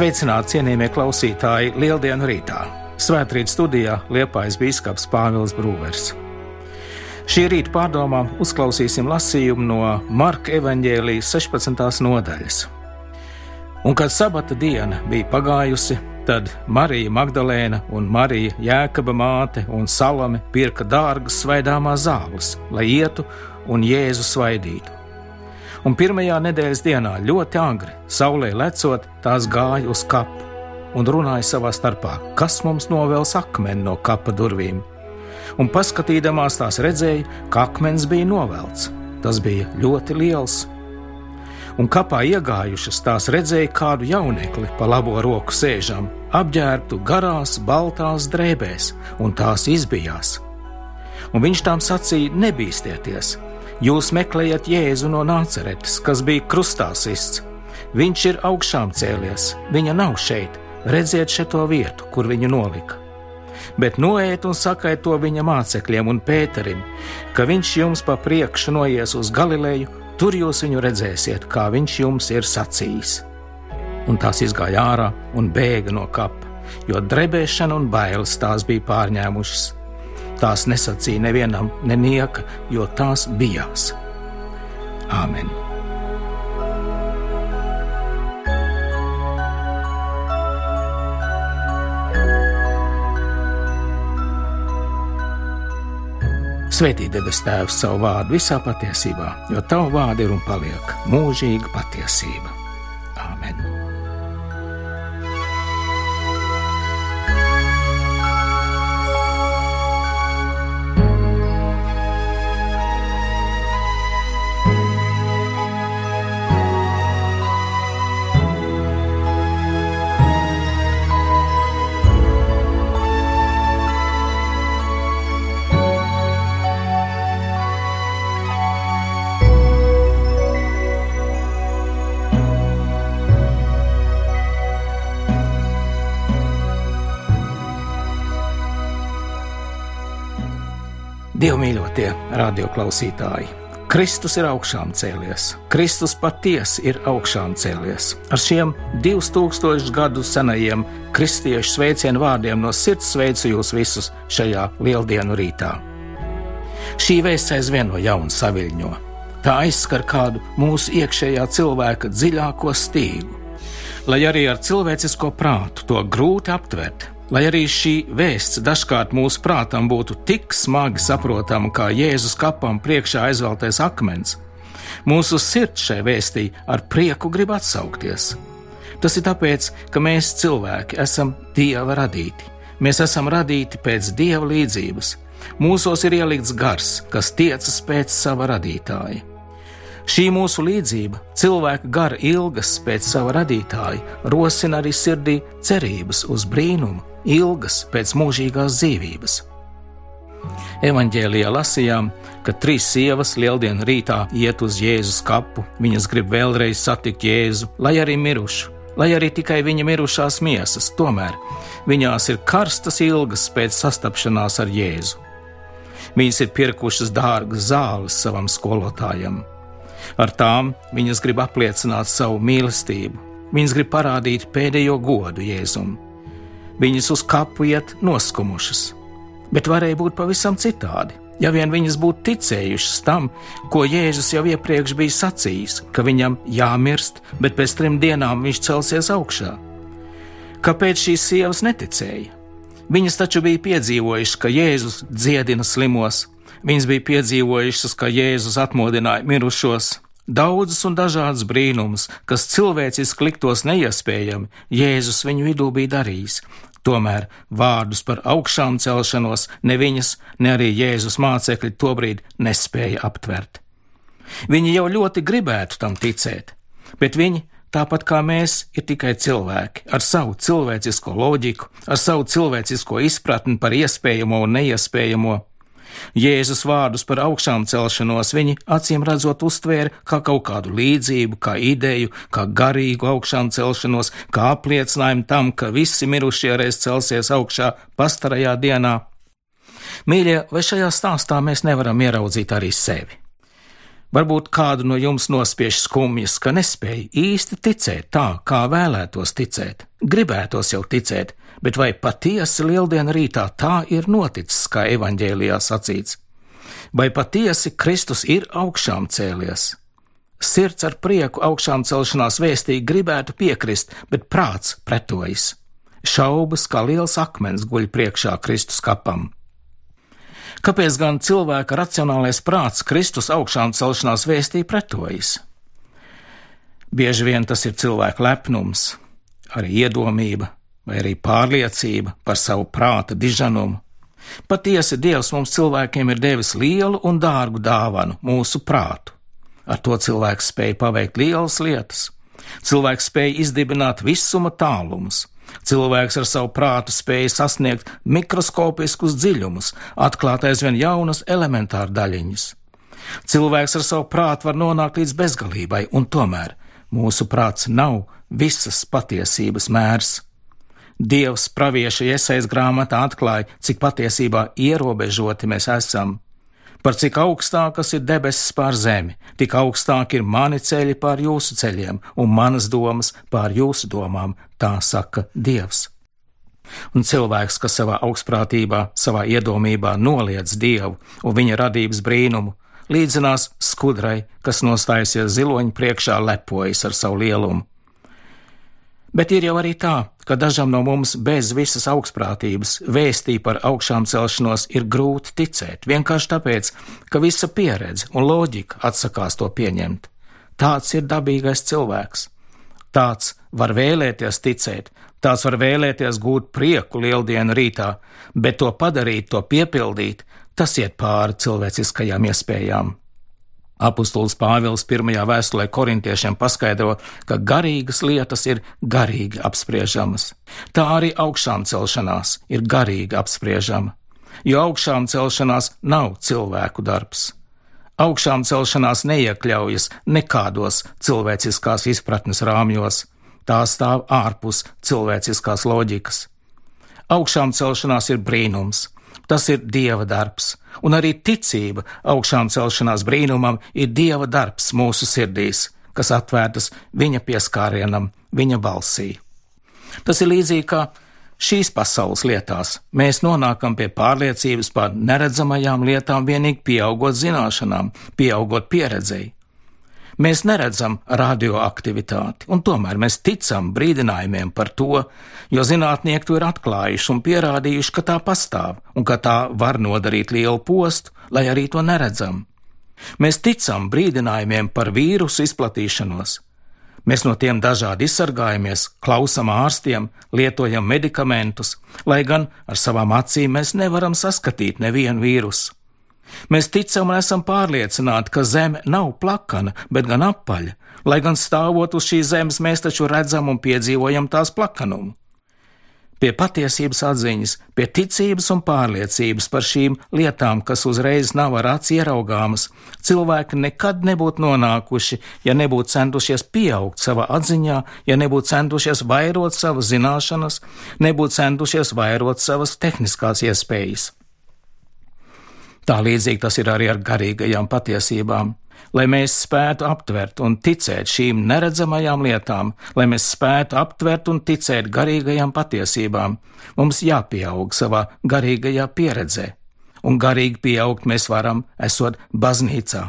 Sveicināti cienījamie klausītāji Lieldienu rītā! Svētrīt studijā Liepājas bīskaps Pāvils Brūvers. Šī rīta pārdomām uzklausīsim lasījumu no Marka evaņģēlijas 16. nodaļas. Un kad sabata diena bija pagājusi, tad Marija Magdalēna un Marija Jēkaba māte un Salame pirka dārgas svaidāmās zāles, lai ietu un Jēzu svaidītu un pirmajā nedēļas dienā ļoti agri, saulē lecot, tās gāja uz kapu un runāja savā starpā, kas mums novēls akmeni no kapa durvīm. Un paskatīdamās tās redzēja, ka akmens bija novelts. Tas bija ļoti liels. Un kapā iegājušas tās redzēja kādu jaunekli pa labo roku sēžam, apģērbtu garās, baltās drēbēs, un tās izbijās. Un viņš tām sacīja: Nebīsties, Jūs meklējat Jēzu no Nāceretes, kas bija krustā sists. Viņš ir augšām cēlies, viņa nav šeit. Redziet šo vietu, kur viņu nolika. Bet noiet un sakiet to viņa mācekļiem un Pēterim, ka viņš jums pa priekšu noies uz Galileju, tur jūs viņu redzēsiet, kā viņš jums ir sacījis. Un tās izgāja ārā un bēga no kapa, jo drebēšana un bailes tās bija pārņēmušas Tās nesacīja nevienam, nenieka, jo tās bijās. Āmen! Svētī debes Tēvs savu vārdu visā patiesībā, jo Tavu vārdu ir un paliek mūžīga patiesība. Āmen! Dievmīļotie radioklausītāji! Kristus ir augšām cēlies, Kristus patiesi ir augšām cēlies. Ar šiem 2000 gadu senajiem kristiešu sveicienu vārdiem no sirds sveicu jūs visus šajā lieldienu rītā. Šī vēsts aizvien no jauna saviļņo. Tā aizskar kādu mūsu iekšējā cilvēka dziļāko stīgu. Lai arī ar cilvēcisko prātu to grūti aptvert, Lai arī šī vēsts dažkārt mūsu prātam būtu tik smagi saprotama kā Jēzus kapam priekšā aizveltais akmens, mūsu sirds šai vēstī ar prieku grib atsaukties. Tas ir tāpēc, ka mēs cilvēki esam Dieva radīti. Mēs esam radīti pēc Dieva līdzības. Mūsos ir ielikts gars, kas tiecas pēc sava radītāja. Šī mūsu līdzība, cilvēka gara ilgas pēc sava radītāja, rosina arī sirdī cerības uz brīnumu, ilgas pēc mūžīgās dzīvības. Evanģēlijā lasījām, ka trīs sievas lieldienu rītā iet uz Jēzus kapu. Viņas grib vēlreiz satikt Jēzu, lai arī mirušu, lai arī tikai viņa mirušās miesas, tomēr viņās ir karstas ilgas pēc sastapšanās ar Jēzu. Viņas ir pirkušas dārgas zāles savam skolotājam. Ar tām viņas grib apliecināt savu mīlestību, viņas grib parādīt pēdējo godu Jēzumam Viņas uz kapu iet noskumušas, bet varēja būt pavisam citādi. Ja vien viņas būtu ticējušas tam, ko Jēzus jau iepriekš bija sacījis, ka viņam jāmirst, bet pēc trim dienām viņš celsies augšā. Kāpēc šīs sievas neticēja? Viņas taču bija piedzīvojušas, ka Jēzus dziedina slimos, viņas bija piedzīvojušas, ka Jēzus atmodināja mirušos, Daudzus un dažādus brīnumus, kas cilvēciski liktos neiespējami, Jēzus viņu vidū bija darījis, Tomēr vārdus par augšām celšanos ne viņas, ne arī Jēzus mācekļi tobrīd nespēja aptvert. Viņi jau ļoti gribētu tam ticēt, bet viņi, tāpat kā mēs, ir tikai cilvēki ar savu cilvēcisko loģiku, ar savu cilvēcisko izpratni par iespējamo un neiespējamo, Jēzus vārdus par augšām celšanos viņi acīm redzot uztvēra kā kaut kādu līdzību, kā ideju, kā garīgu augšām celšanos, kā apliecinājumu tam, ka visi mirušie reiz celsies augšā pastarajā dienā. Mīļie, vai šajā stāstā mēs nevaram ieraudzīt arī sevi? Varbūt kādu no jums nospiež skumjas, ka nespēja īsti ticēt tā, kā vēlētos ticēt. Gribētos jau ticēt, bet vai patiesi lieldienu rītā tā ir noticis, kā evaņģēlijā sacīts? Vai patiesi Kristus ir augšām cēlies? Sirds ar prieku augšām celšanās vēstī gribētu piekrist, bet prāts pretojas. Šaubas kā liels akmens guļ priekšā Kristus kapam. Kāpēc gan cilvēka racionālais prāts Kristus augšām celšanās vēstī pretojas? Bieži vien tas ir cilvēka lepnums, arī iedomība vai arī pārliecība par savu prāta diženumu. Patiesi Dievs mums cilvēkiem ir devis lielu un dārgu dāvanu - mūsu prātu. Ar to cilvēks spēja paveikt lielas lietas. Cilvēks spēja izdibināt visuma tālumus, Cilvēks ar savu prātu spēja sasniegt mikroskopiskus dziļumus, atklāt aizvien jaunas elementāru daļiņas. Cilvēks ar savu prātu var nonākt līdz bezgalībai, un tomēr mūsu prāts nav visas patiesības mērs. Dievs pravieša iesaist grāmatā atklāja, cik patiesībā ierobežoti mēs esam. Par cik augstākas ir debesis pār zemi, tik augstāk ir mani ceļi pār jūsu ceļiem, un manas domas pār jūsu domām, tā saka Dievs. Un cilvēks, kas savā augstprātībā, savā iedomībā noliedz Dievu un viņa radības brīnumu, līdzinās skudrai, kas nostājusies ziloņa priekšā lepojas ar savu lielumu. Bet ir jau arī tā, ka dažam no mums bez visas augstprātības vēstī par augšām celšanos ir grūti ticēt, vienkārši tāpēc, ka visa pieredze un loģika atsakās to pieņemt. Tāds ir dabīgais cilvēks. Tāds var vēlēties ticēt, tāds var vēlēties gūt prieku lieldienu rītā, bet to padarīt, to piepildīt, tas iet pāri cilvēciskajām iespējām. Apostols Pāvils pirmajā vēstulē korintiešiem paskaidro, ka garīgas lietas ir garīgi apspriežamas. Tā arī augšām celšanās ir garīgi apspriežama, jo augšām celšanās nav cilvēku darbs. Augšām celšanās neiekļaujas nekādos cilvēciskās izpratnes rāmjos, tā stāv ārpus cilvēciskās loģikas. Augšām celšanās ir brīnums, Tas ir Dieva darbs, un arī ticība augšām celšanās brīnumam ir Dieva darbs mūsu sirdīs, kas atvērtas Viņa pieskārienam, Viņa balsī. Tas ir līdzīgi kā šīs pasaules lietās. Mēs nonākam pie pārliecības par neredzamajām lietām vienīgi pieaugot zināšanām, pieaugot pieredzēji. Mēs neredzam radioaktivitāti, un tomēr mēs ticam brīdinājumiem par to, jo zinātnieki to ir atklājuši un pierādījuši, ka tā pastāv un ka tā var nodarīt lielu postu, lai arī to neredzam. Mēs ticam brīdinājumiem par vīrusu izplatīšanos. Mēs no tiem dažādi izsargājamies, klausām ārstiem, lietojam medikamentus, lai gan ar savām acīm mēs nevaram saskatīt nevienu vīrusu. Mēs ticam un esam pārliecināti, ka zeme nav plakana, bet gan apaļa, lai gan stāvot uz šīs zemes mēs taču redzam un piedzīvojam tās plakanumu. Pie patiesības atziņas, pie ticības un pārliecības par šīm lietām, kas uzreiz nav ar aci ieraugāmas, cilvēki nekad nebūtu nonākuši, ja nebūtu centušies pieaugt savā atziņā, ja nebūtu centušies vairot savas zināšanas, nebūtu centušies vairot savas tehniskās iespējas. Tā līdzīgi tas ir arī ar garīgajām patiesībām. Lai mēs spētu aptvert un ticēt šīm neredzamajām lietām, lai mēs spētu aptvert un ticēt garīgajām patiesībām, mums jāpieaug savā garīgajā pieredzē. Un garīgi pieaugt mēs varam, esot baznīcā,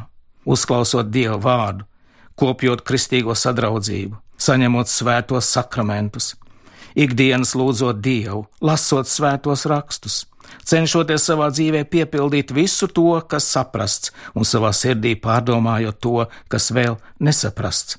uzklausot Dieva vārdu, kopjot kristīgo sadraudzību, saņemot svētos sakramentus, ikdienas lūdzot Dievu, lasot svētos rakstus, cenšoties savā dzīvē piepildīt visu to, kas saprasts, un savā sirdī pārdomājot to, kas vēl nesaprasts.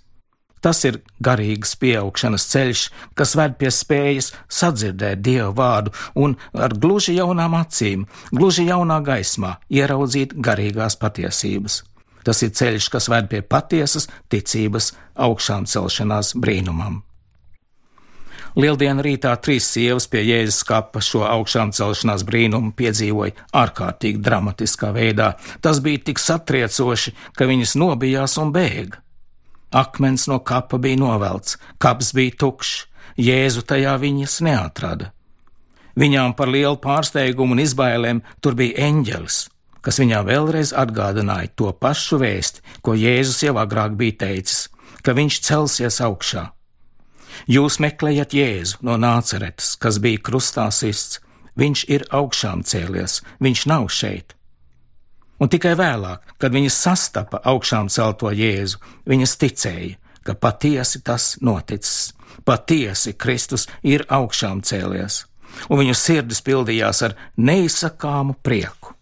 Tas ir garīgas pieaugšanas ceļš, kas ved pie spējas sadzirdēt Dievu vārdu un ar gluži jaunām acīm, gluži jaunā gaismā ieraudzīt garīgās patiesības. Tas ir ceļš, kas ved pie patiesas ticības augšām celšanās brīnumam. Lieldienu rītā trīs sievas pie Jēzus kapa šo augšām celšanās brīnumu piedzīvoja ārkārtīgi dramatiskā veidā. Tas bija tik satriecoši, ka viņas nobijās un bēga. Akmens no kapa bija novelts, kaps bija tukšs, Jēzu tajā viņas neatrada. Viņām par lielu pārsteigumu un izbailēm tur bija eņģelis, kas viņā vēlreiz atgādināja to pašu vēsti, ko Jēzus jau agrāk bija teicis, ka viņš celsies augšā. Jūs meklējat Jēzu no Nāceretes, kas bija krustā sists. Viņš ir augšām cēlies, viņš nav šeit. Un tikai vēlāk, kad viņas sastapa augšām celto Jēzu, viņas ticēja, ka patiesi tas noticis. Patiesi Kristus ir augšām cēlies, un viņu sirdis pildījās ar neizsakāmu prieku.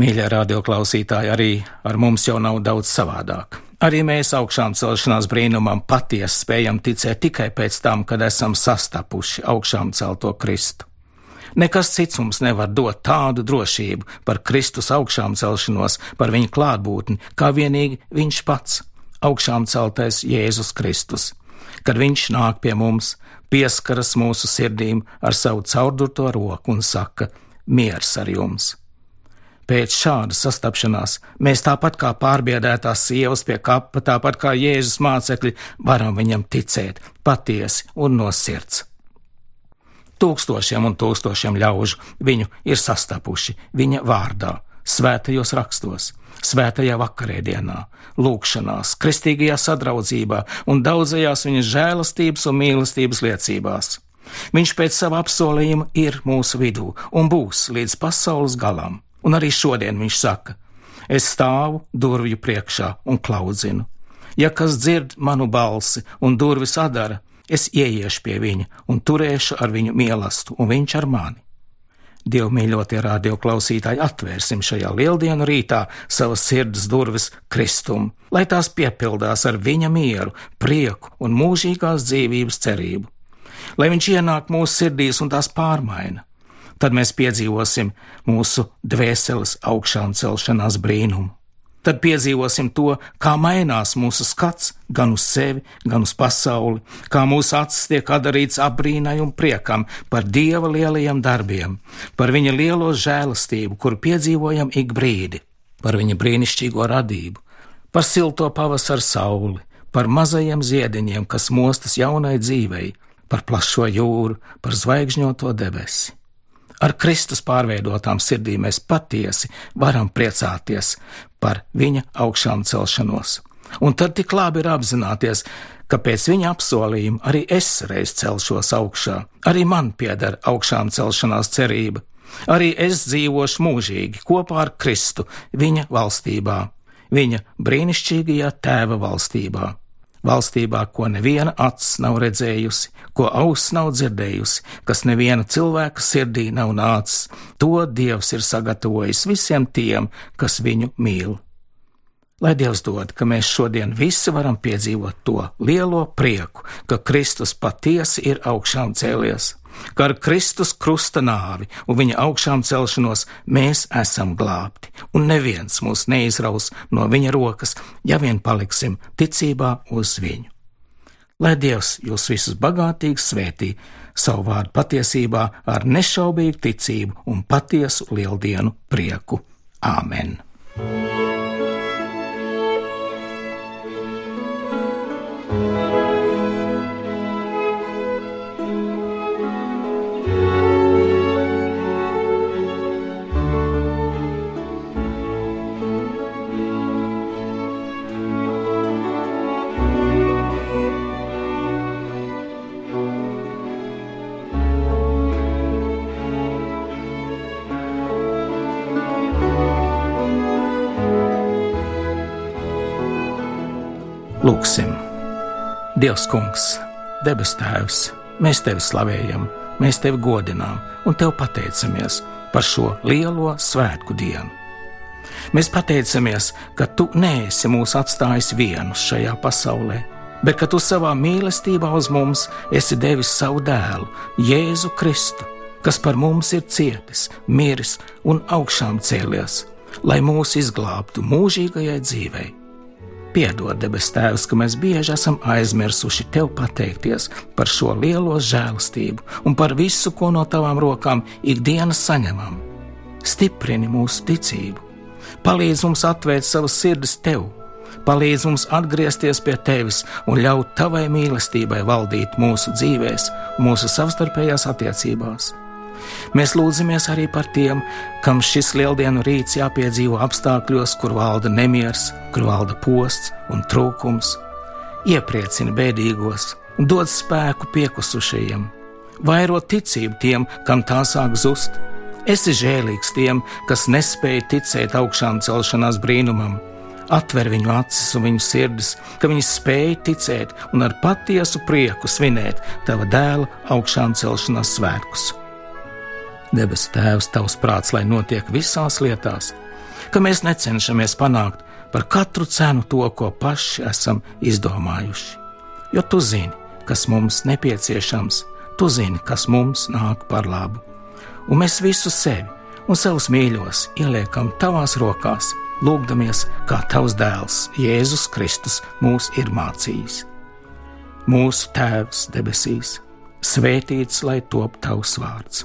Mīļā radioklausītāji, arī ar mums jau nav daudz savādāk. Arī mēs augšām celšanās brīnumam patiesi spējam ticēt tikai pēc tam, kad esam sastapuši augšām celto Kristu. Nekas cits mums nevar dot tādu drošību par Kristus augšām celšanos, par viņa klātbūtni, kā vienīgi viņš pats augšām celtais Jēzus Kristus. Kad viņš nāk pie mums, pieskaras mūsu sirdīm ar savu caurdurto roku un saka: Miers ar jums! Pēc šādas sastapšanās mēs tāpat kā pārbiedētās sievas pie kapa, tāpat kā Jēzus mācekļi, varam viņam ticēt patiesi un no sirds. Tūkstošiem un tūkstošiem ļaužu viņu ir sastapuši viņa vārdā, svētajos rakstos, svētajā vakarēdienā, lūgšanās, kristīgajā sadraudzībā un daudzajās viņa žēlastības un mīlestības liecībās. Viņš pēc sava apsolījuma ir mūsu vidū un būs līdz pasaules galam, un arī šodien viņš saka: Es stāvu durvju priekšā un klaudzinu. Ja kas dzird manu balsi un durvis atdara, es ieiešu pie viņa un turēšu ar viņu mīlestību, un viņš ar mani. Dievmīļotie radioklausītāji, atvērsim šajā lieldienu rītā savas sirds durvis Kristum, lai tās piepildās ar viņa mieru, prieku un mūžīgās dzīvības cerību. Lai viņš ienāk mūsu sirdīs un tās pārmaina, tad mēs piedzīvosim mūsu dvēseles augšām celšanās brīnumu tad piedzīvosim to, kā mainās mūsu skats gan uz sevi, gan uz pasauli, kā mūsu acis tiek atdarīts apbrīnai un priekam par Dieva lielajiem darbiem, par viņa lielo žēlastību, kuru piedzīvojam ik brīdi, par viņa brīnišķīgo radību, par silto pavasaru sauli, par mazajiem ziediņiem, kas mostas jaunai dzīvei, par plašo jūru, par zvaigžņoto debesi. Ar Kristus pārveidotām sirdīm mēs patiesi varam priecāties par viņa augšām celšanos. Un tad tik labi ir apzināties, ka pēc viņa apsolījuma arī es reiz celšos augšā, arī man pieder augšām celšanās cerība, arī es dzīvošu mūžīgi kopā ar Kristu viņa valstībā, viņa brīnišķīgajā tēva valstībā valstībā, ko neviena acs nav redzējusi, ko auss nav dzirdējusi, kas neviena cilvēka sirdī nav nācis, to Dievs ir sagatavojis visiem tiem, kas viņu mīl. Lai Dievs dod, ka mēs šodien visi varam piedzīvot to lielo prieku, ka Kristus patiesi ir augšām cēlies ka ar Kristus krusta nāvi un viņa augšām celšanos mēs esam glābti, un neviens mūs neizraus no viņa rokas, ja vien paliksim ticībā uz viņu. Lai Dievs jūs visus bagātīgi svētī savu vārdu patiesībā ar nešaubīgu ticību un patiesu lieldienu prieku. Āmen! Dievs, Kungs, debes Tēvs, mēs Tevi slavējam, mēs Tevi godinām un Tev pateicamies par šo lielo svētku dienu. Mēs pateicamies, ka Tu neesi mūs atstājis vienus šajā pasaulē, bet ka Tu savā mīlestībā uz mums esi devis savu dēlu, Jēzu Kristu, kas par mums ir cietis, miris un augšām cēlies, lai mūs izglābtu mūžīgajai dzīvei. Piedod, debes Tēvs, ka mēs bieži esam aizmirsuši Tev pateikties par šo lielo žēlastību un par visu, ko no Tavām rokām ikdienas saņemam. Stiprini mūsu ticību, palīdz mums atvērt savas sirdis Tev, palīdz mums atgriezties pie Tevis un ļaut Tavai mīlestībai valdīt mūsu dzīvēs, mūsu savstarpējās attiecībās. Mēs lūdzamies arī par tiem, kam šis lieldienu rīts jāpiedzīvo apstākļos, kur valda nemiers, kur valda posts un trūkums. Iepriecina bēdīgos dod spēku piekusušajiem, vairo ticību tiem, kam tā sāk zust. Esi žēlīgs tiem, kas nespēja ticēt augšām celšanās brīnumam. Atver viņu acis un viņu sirdis, ka viņi spēj ticēt un ar patiesu prieku svinēt tava dēla augšām celšanās svētkus. Debes Tēvs, tavs prāts, lai notiek visās lietās, ka mēs necenšamies panākt par katru cenu to, ko paši esam izdomājuši. Jo tu zini, kas mums nepieciešams, tu zini, kas mums nāk par labu. Un mēs visu sevi un savus mīļos ieliekam tavās rokās, lūgdamies, kā tavs dēls Jēzus Kristus mūs ir mācījis. Mūsu Tēvs debesīs, svētīts lai top tavs vārds,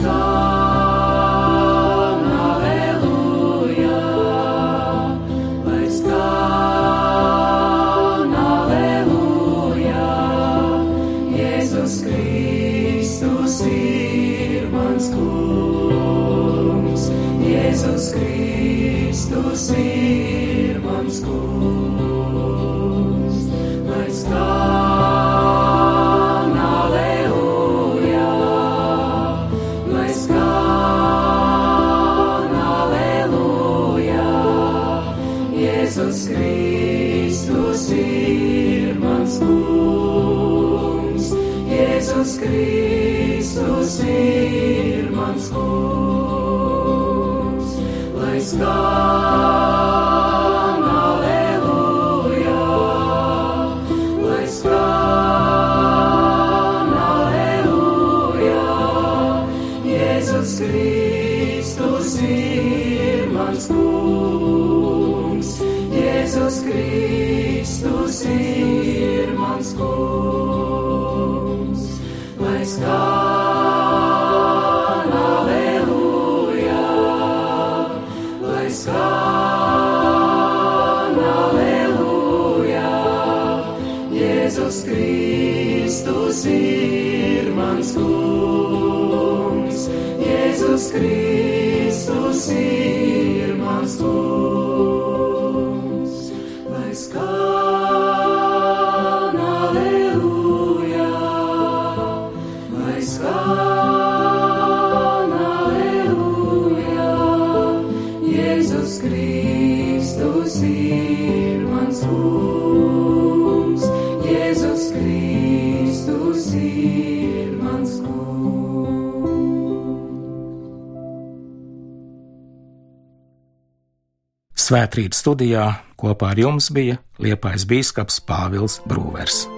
star. ir mans kungs. Jēzus Kristus ir mans kungs. Svētrīt studijā kopā ar jums bija Liepais bīskaps Pāvils Brūvers.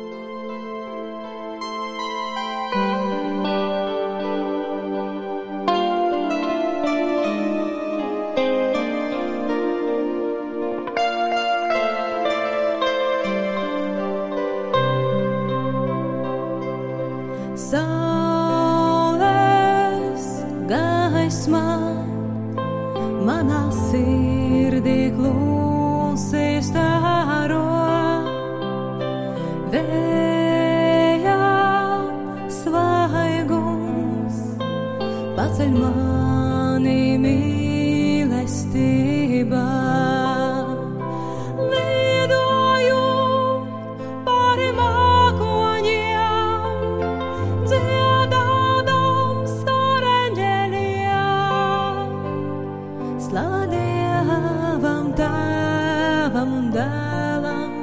Slava Dievam, Tēvam un Dēlam,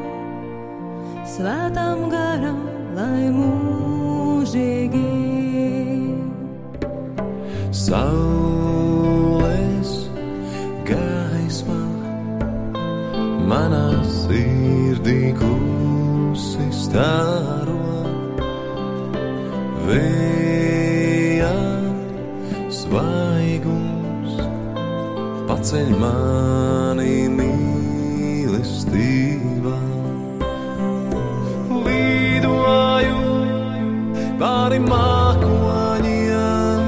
Svētam garam, lai mūžīgi. Saules gaismā manā sirdī klusi paceļ mani mīlestībā. Lidoju pāri mākoņiem,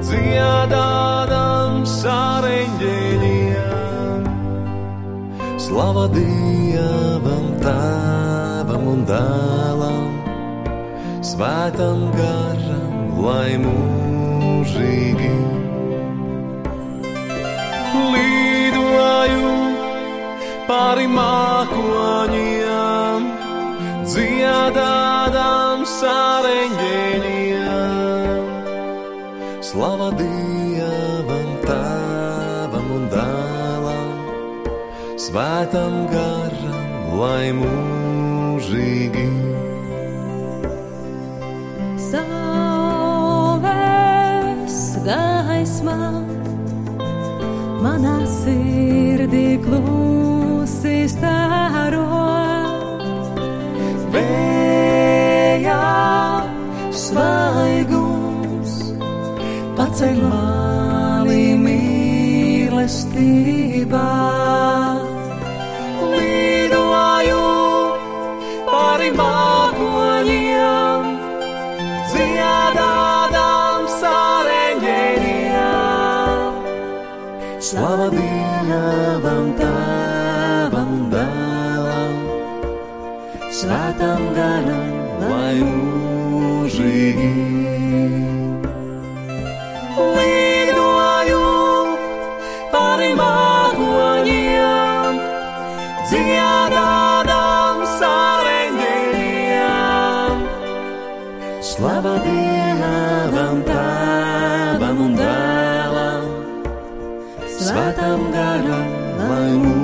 dziedādams ar eņģeļiem. Slava Dievam, Tēvam un Dēlam, Svētam garam, lai mūžīgi lidoju pāri mākoņiem, dziedādams ar eņģeļiem. Slava Dievam, Tēvam un Dēlam, Svētam garam, lai mūžīgi. Saules gaismā manā sirdī klusi stāro. Vējā svaigums paceļ mani mīlestībā. Dziedādams ar eņģeļiem. Slava Dievam, Tēvam un Dēlam, Svētam garam, lai mūžīgi.